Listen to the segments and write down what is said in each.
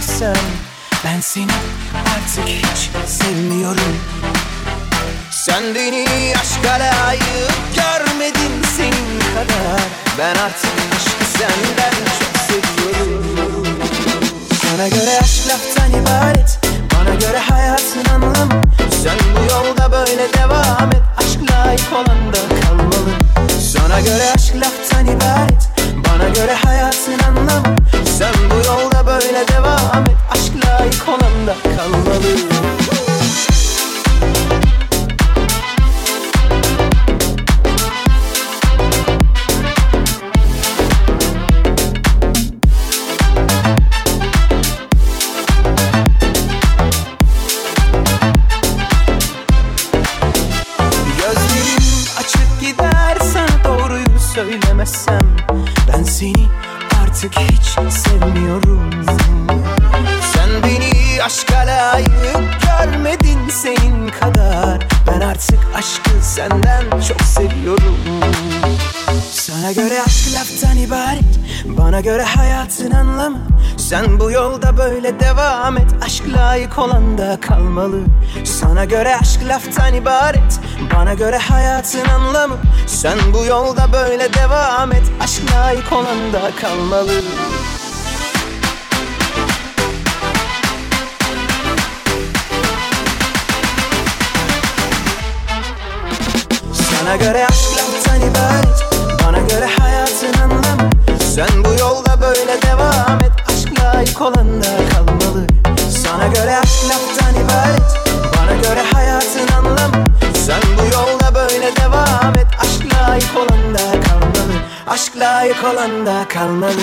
söylemezsem Ben seni artık hiç sevmiyorum. Sen beni aşka layık görmedin senin kadar. Ben artık aşkı senden çok seviyorum. Sana göre aşk laftan ibaret Bana göre hayatın anlamı. Sen bu yolda böyle devam et Aşk layık olan da kalmalı. Sana göre aşk laftan ibaret Bana göre hayatın anlamı Sen bu yolda böyle devam et. Aşk layık olan da kalmalı Bana göre hayatın anlamı Sen bu yolda böyle devam et. Aşk layık olan da kalmalı. Sana göre aşk laftan ibaret Bana göre hayatın anlamı. Sen bu yolda böyle devam et Aşk layık olan da kalmalı. Sana göre aşk laftan ibaret Bana göre hayatın anlamı. Sen bu Aşk layık olan da kalmalı. Sana göre aşk laftan ibaret Bana göre hayatın anlamı. Sen bu yolda böyle devam et Aşk layık olan da kalmalı. Aşk layık olan da kalmalı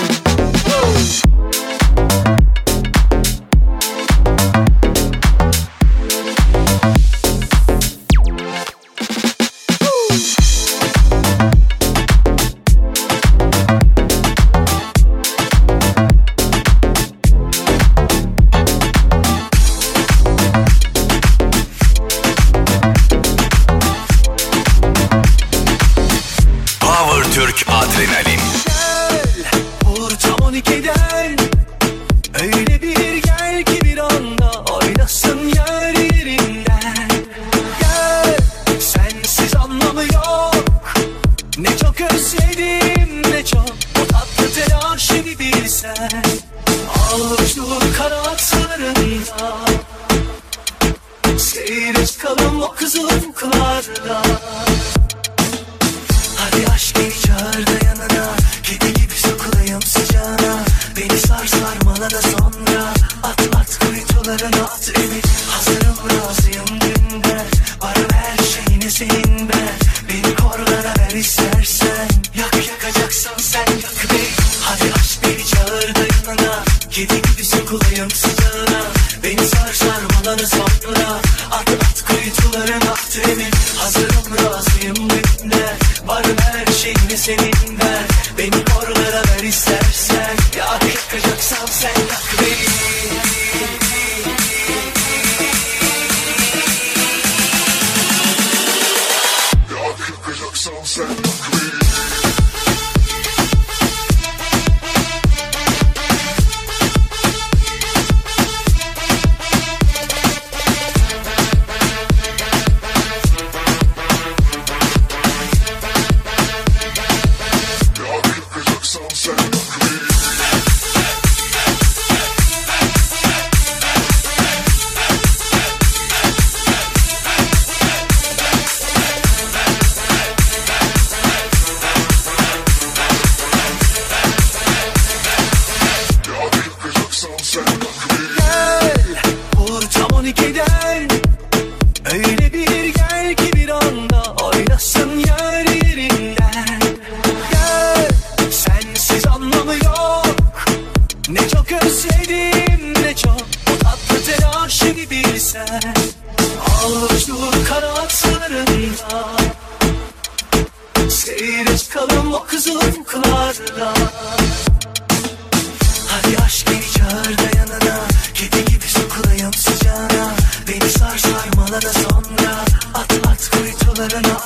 da sonra At at kuytularına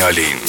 Adrenalin.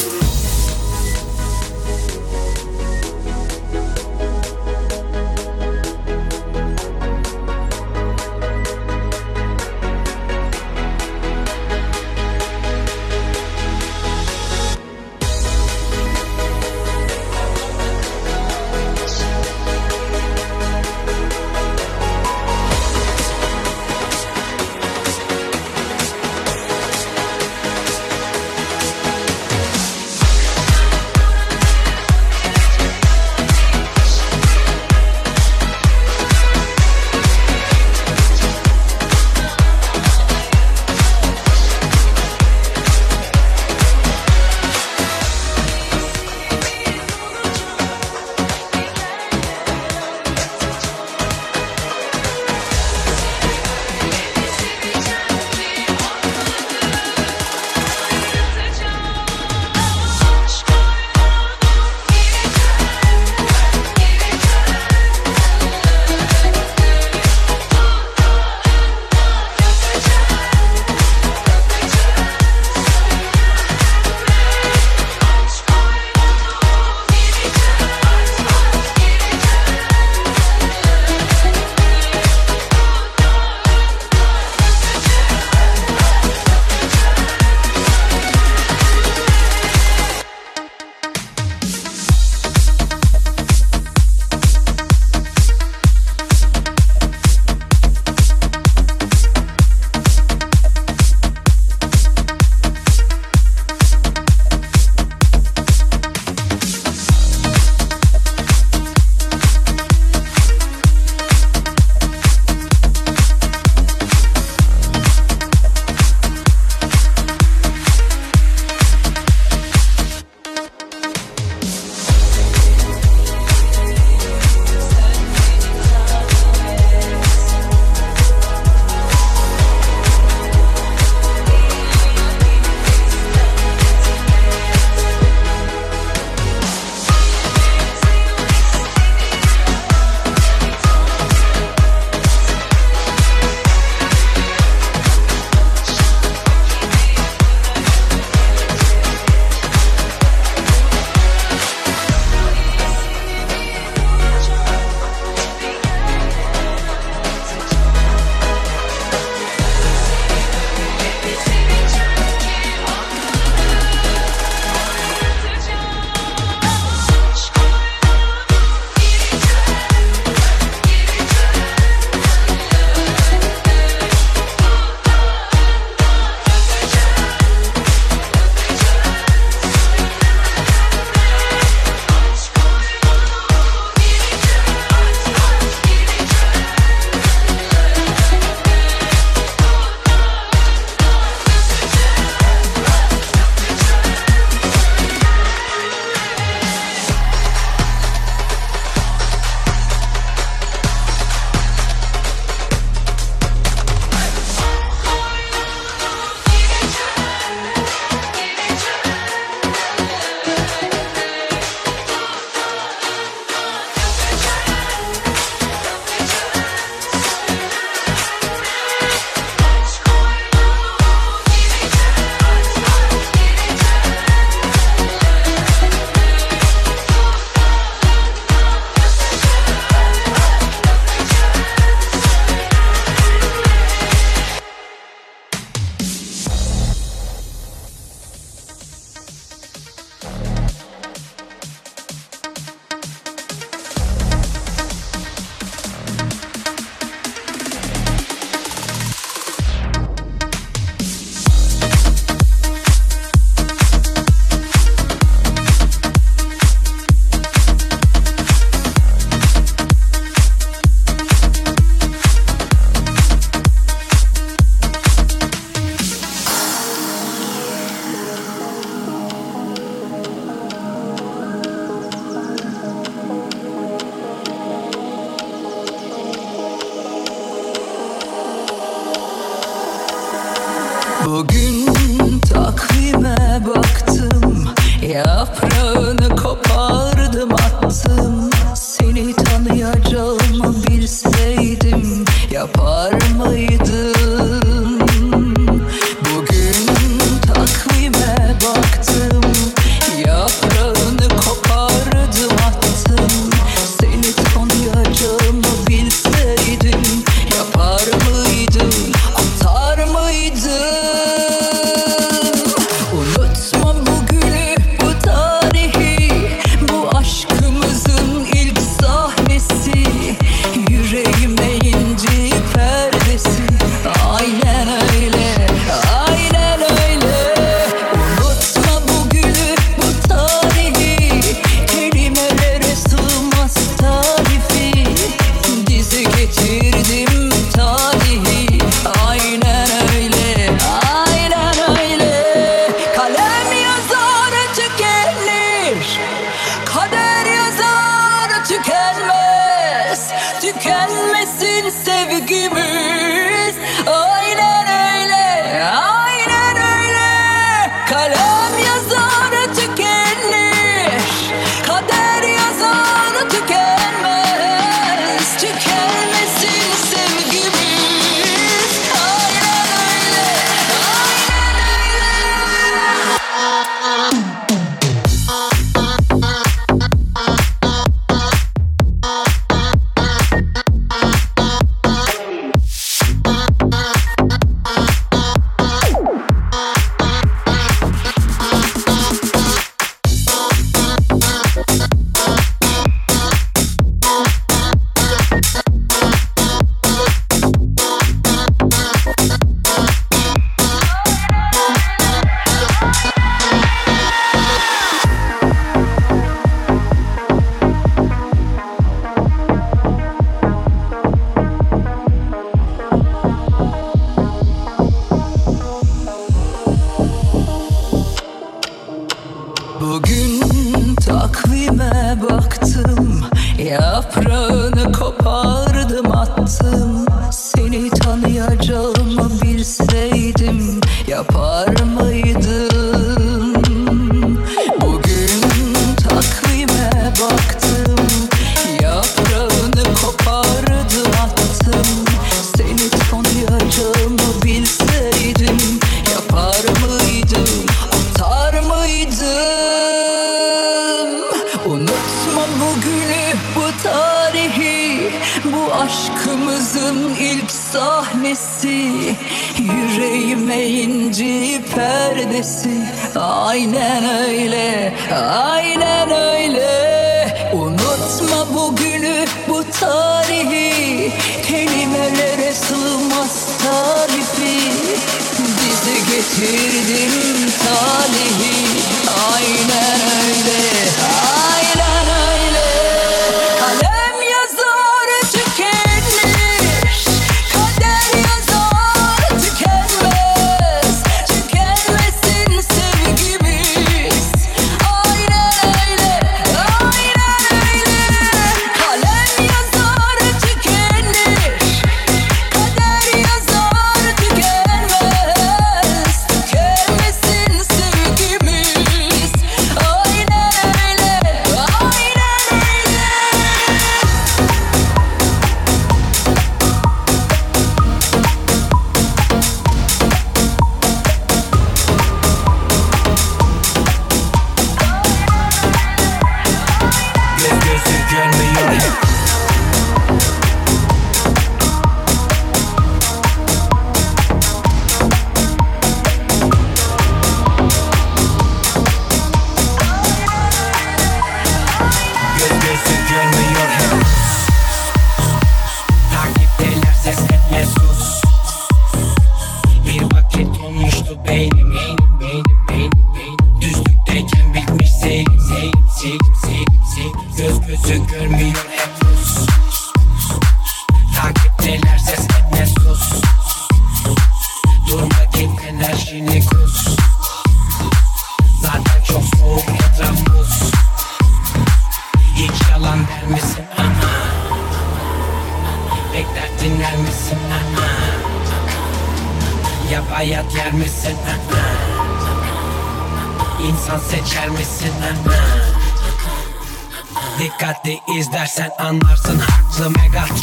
İzlersen anlarsın haklı Megatron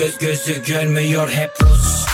göz gözü görmüyor hep Rus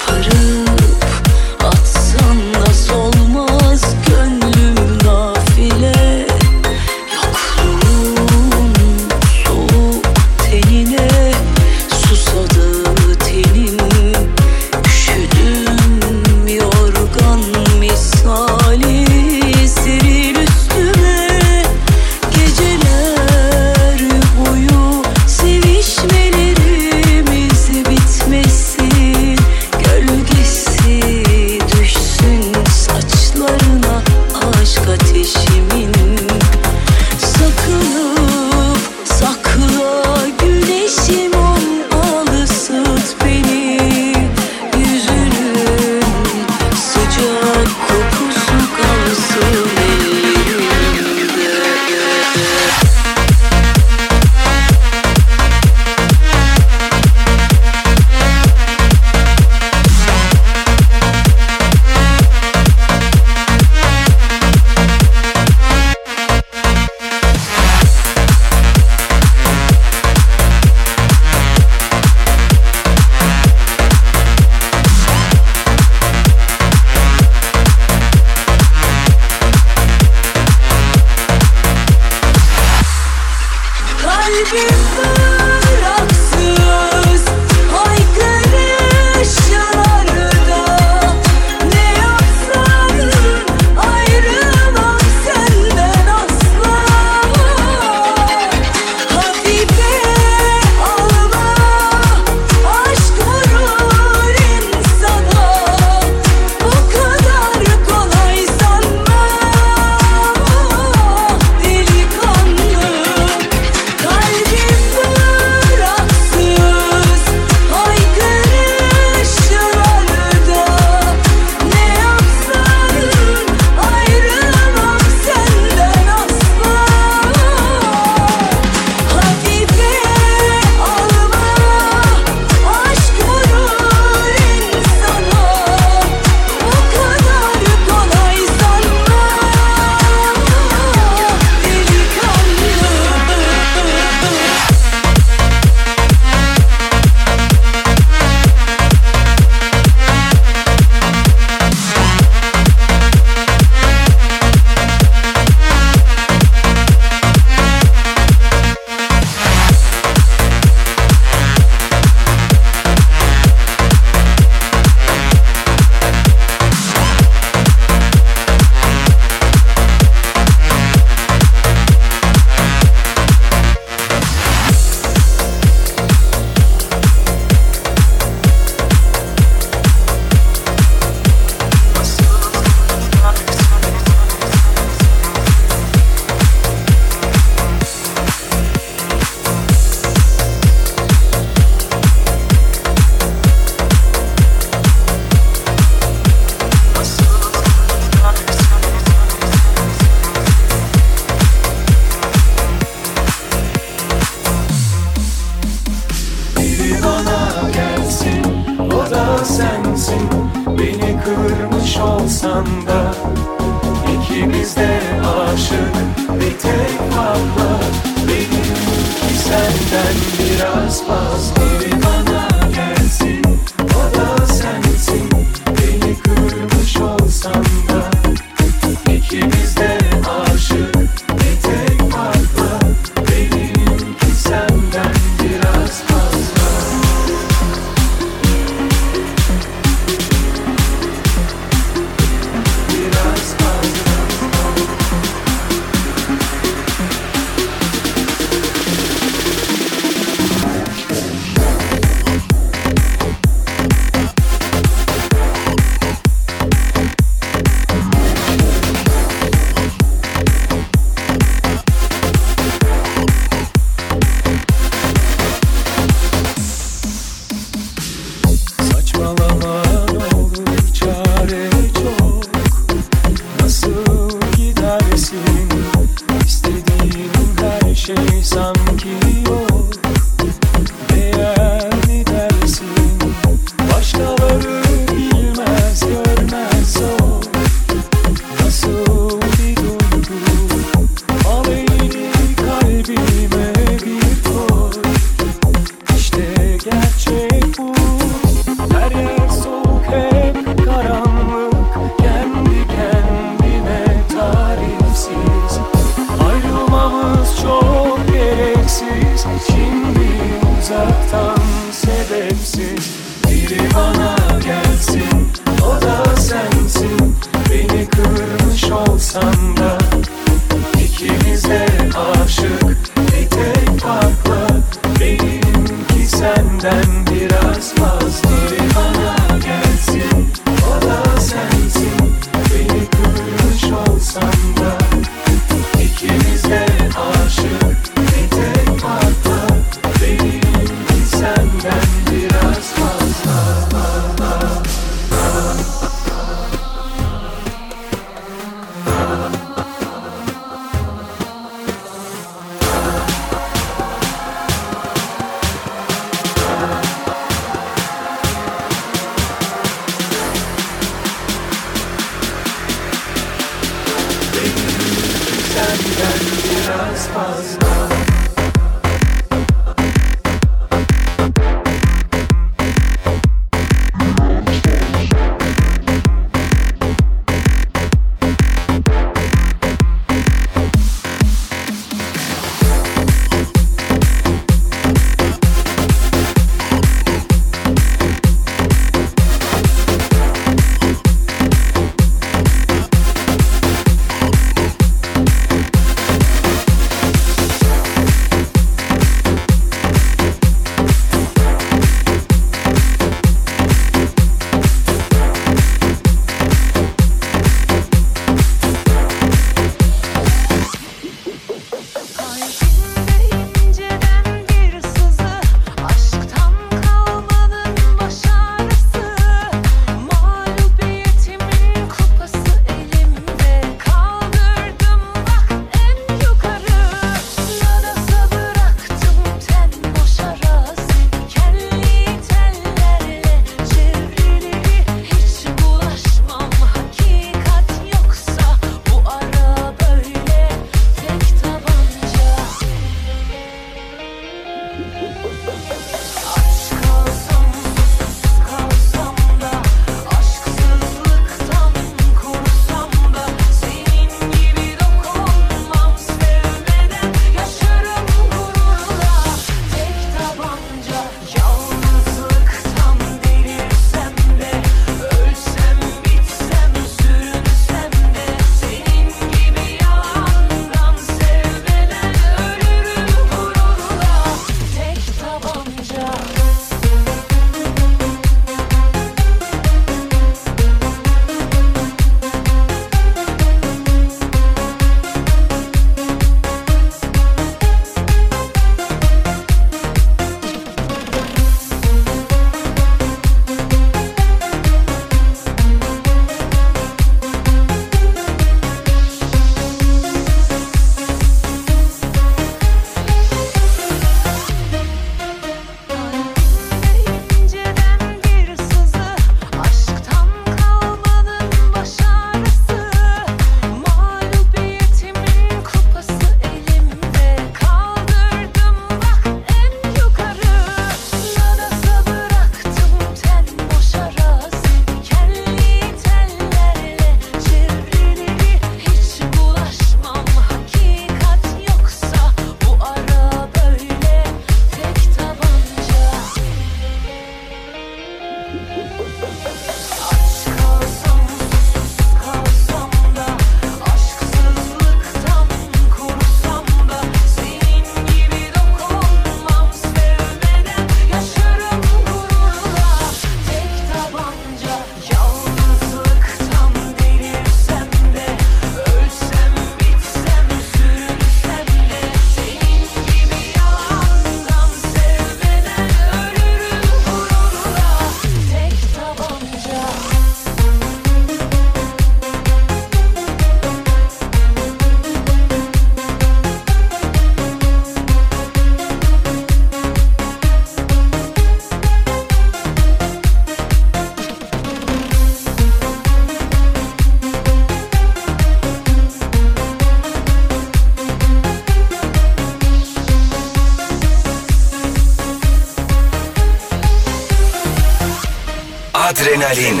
Adrenalin.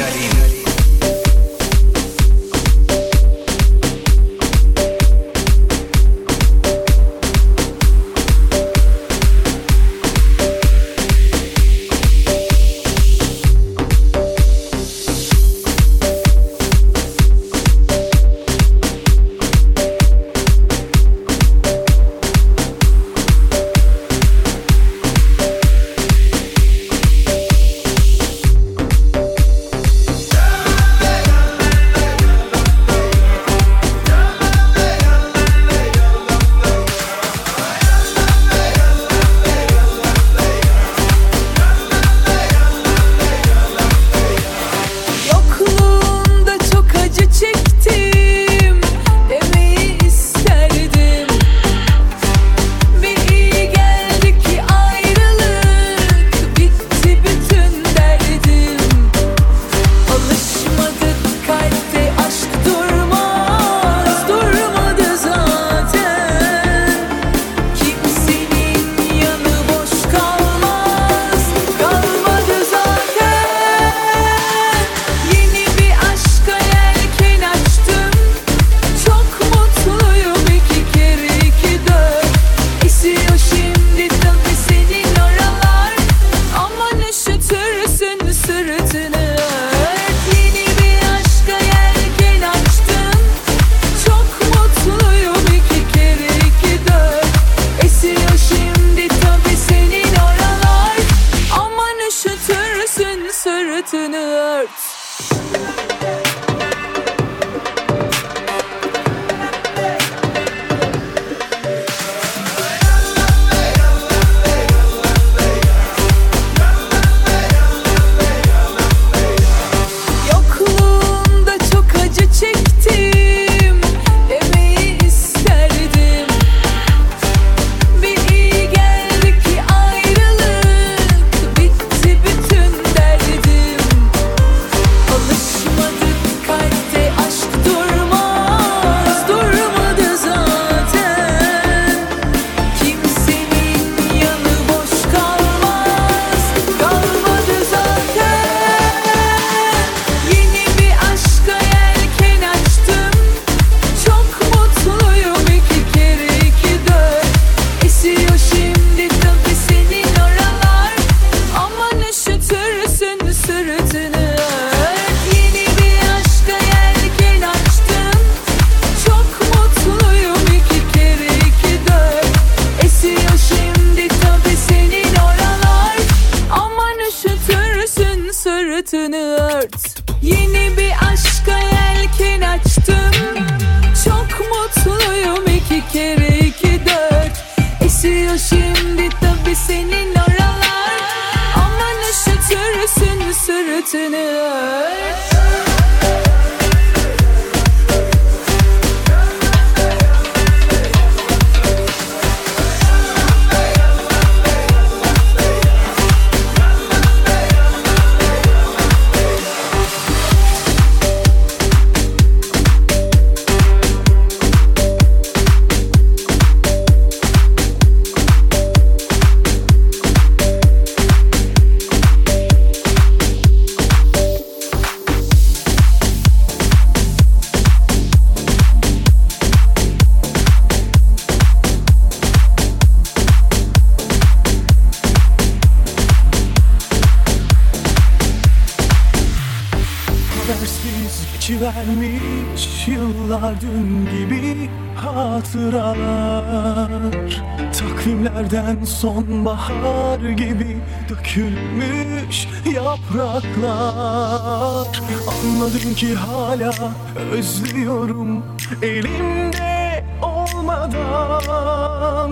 Özlüyorum. Elimde olmadan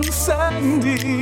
sendin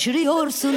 şaşırıyorsun.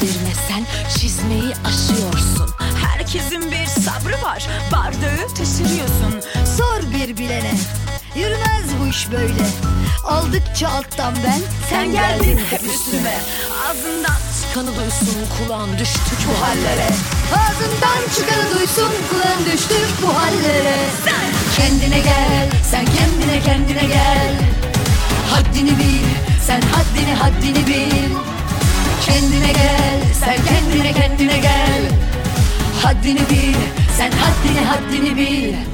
Gözlerime sen çizmeyi aşıyorsun. Herkesin bir sabrı var Bardağı taşırıyorsun. Sor bir bilene Yürümez bu iş böyle. Aldıkça alttan ben Sen geldin hep üstüme. Ağzından çıkanı duysun kulağın düştü bu hallere. Ağzından çıkanı duysun kulağın düştü bu hallere. Sen kendine gel Sen kendine kendine gel. Haddini bil Sen haddini haddini bil kendine gel Sen kendine kendine gel. Haddini bil Sen haddini haddini bil.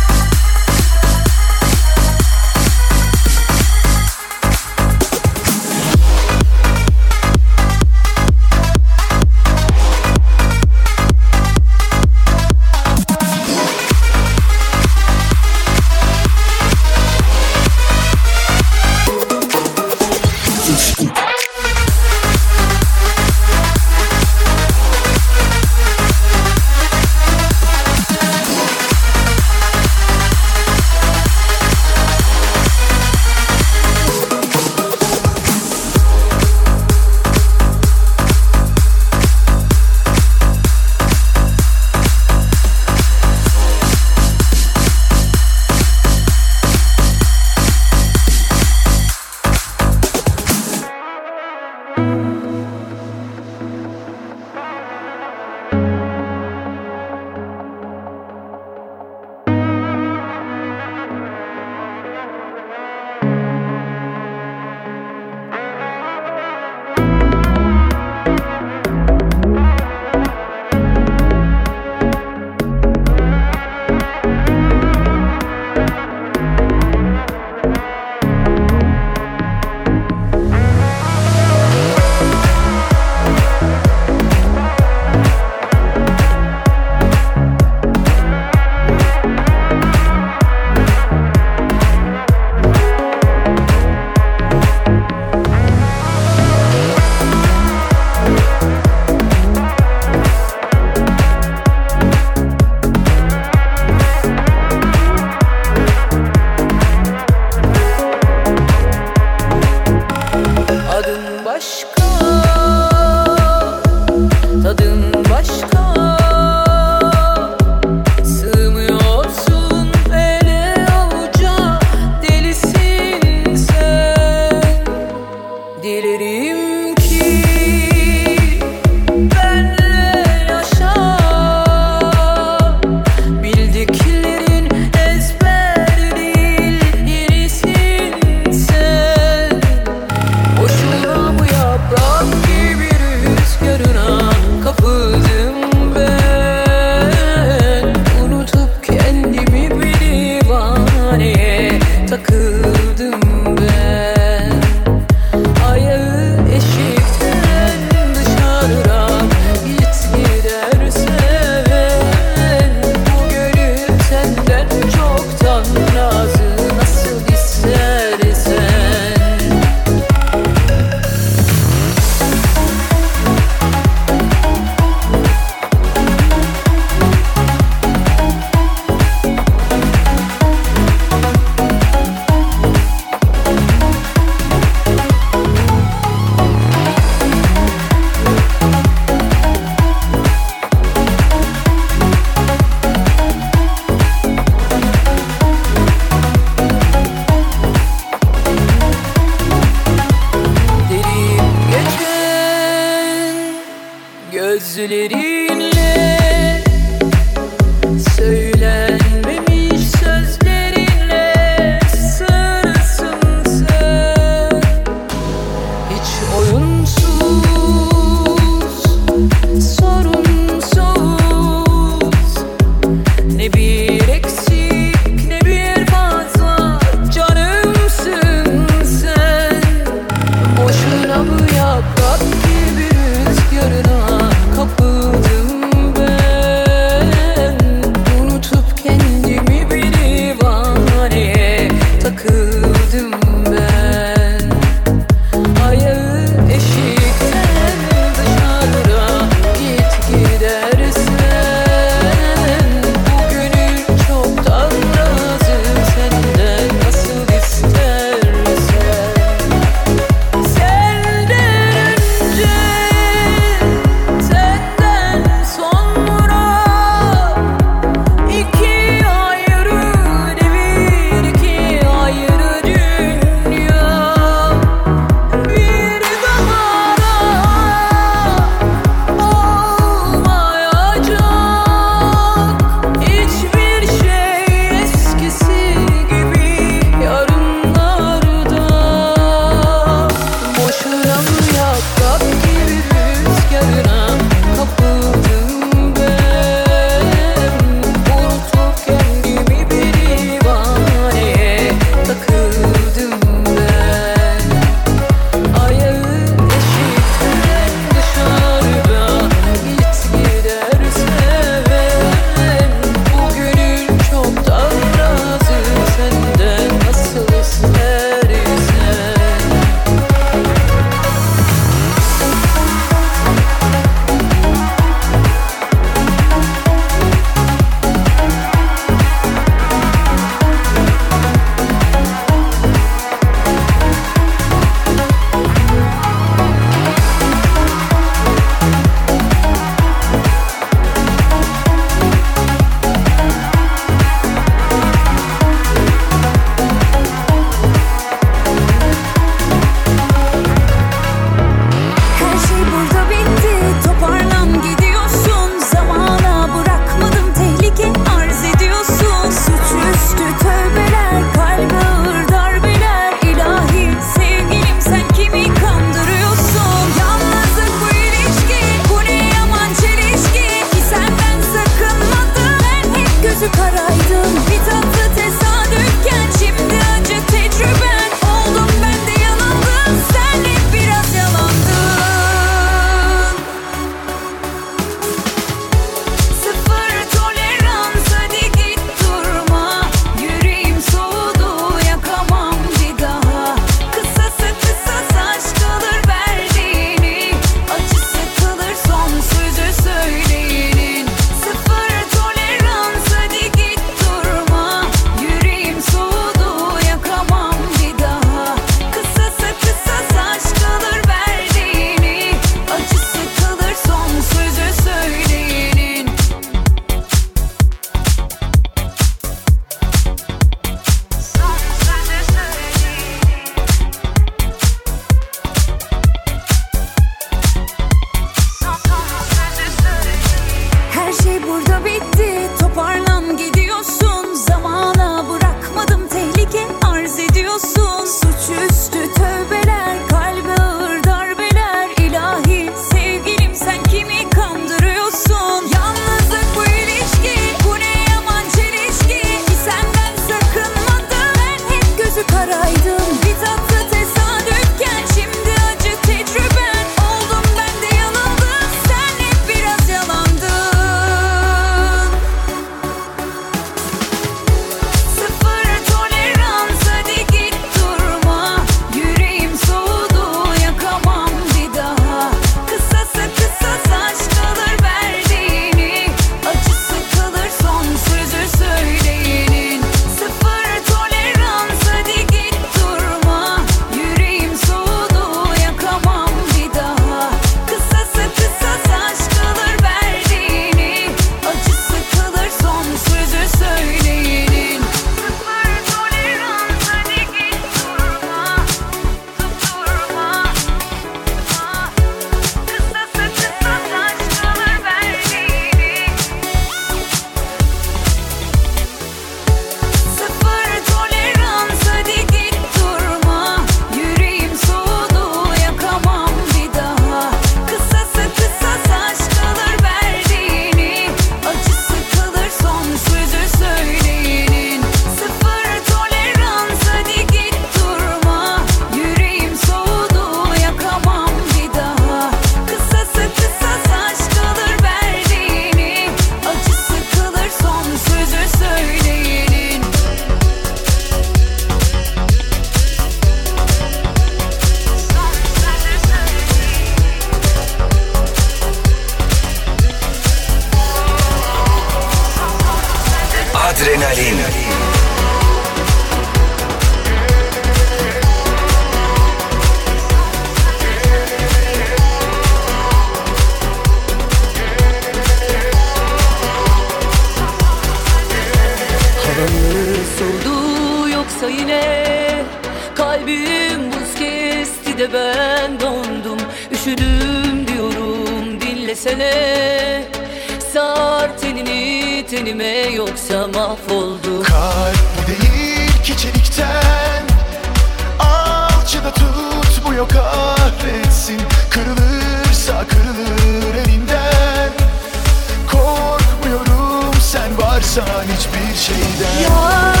谁的？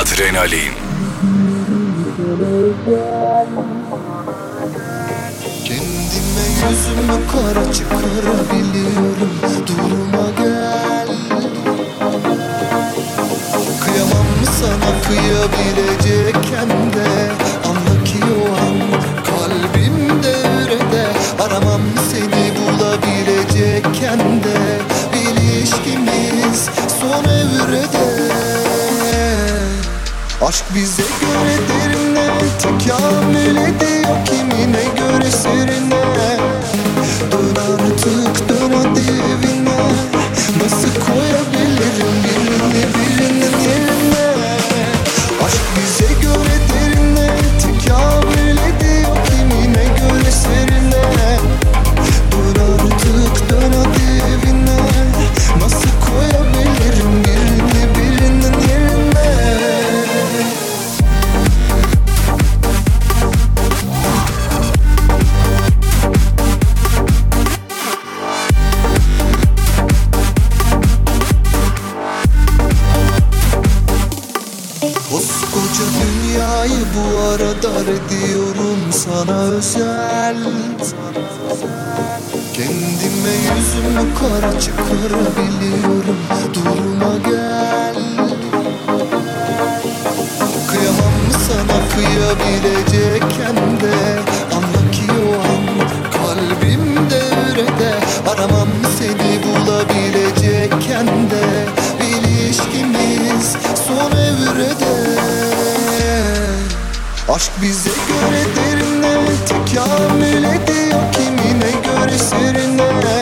Adrenalin. dünyayı bu arada ediyorum sana özel. Kendime yüzümü kara çıkarabiliyorum. Duruma gel. Kıyamam sana kıyabilecekken de. Aşk bize göre derine tekamül ediyor. Kimine göre serine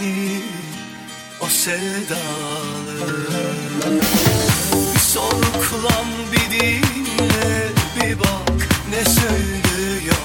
beni o sevdalı. Bir soluklan bir dinle bir bak ne söylüyor.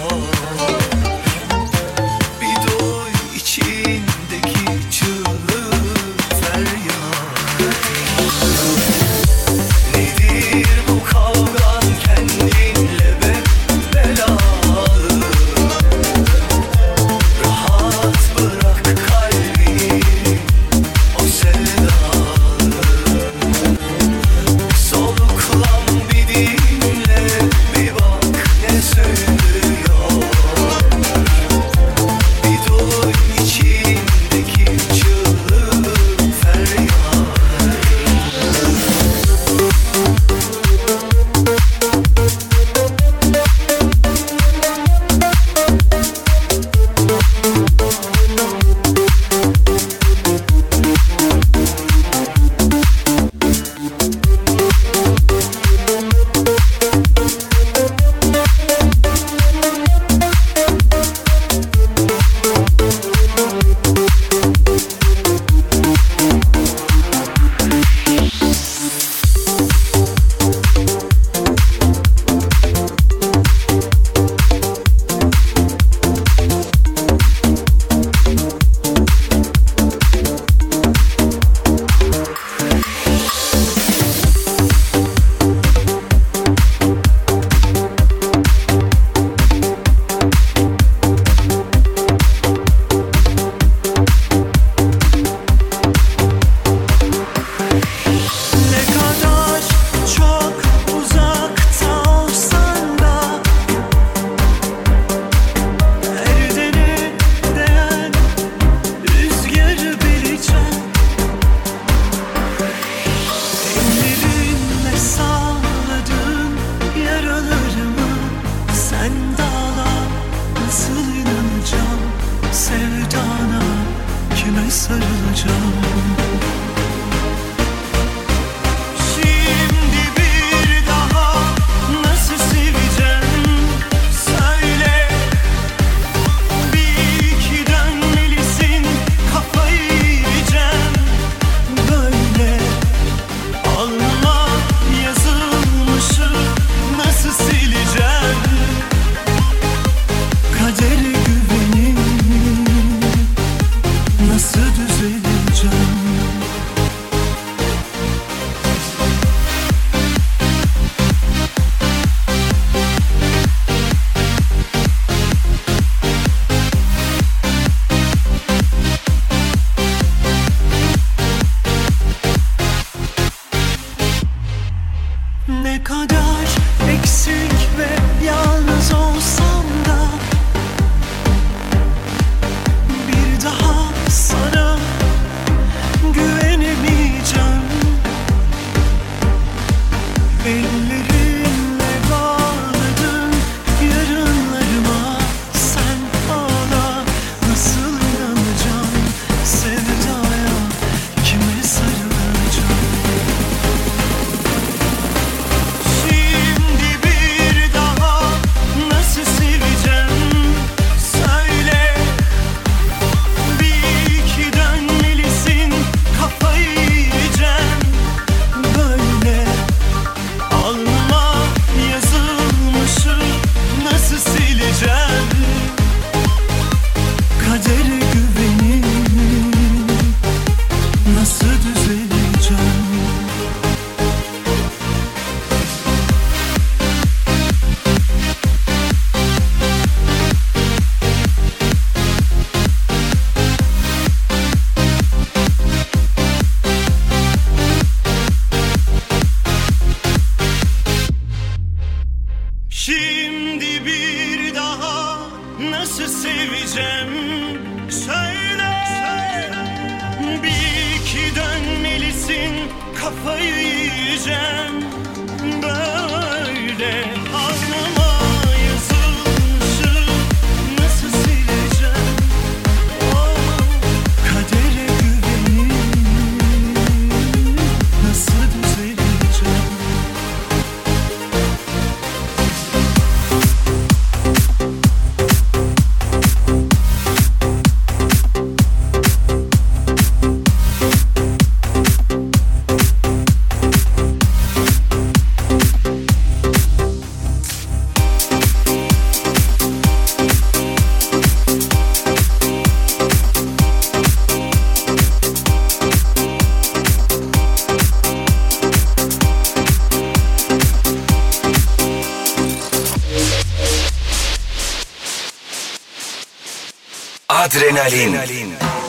Adrenalin. Adrenalin.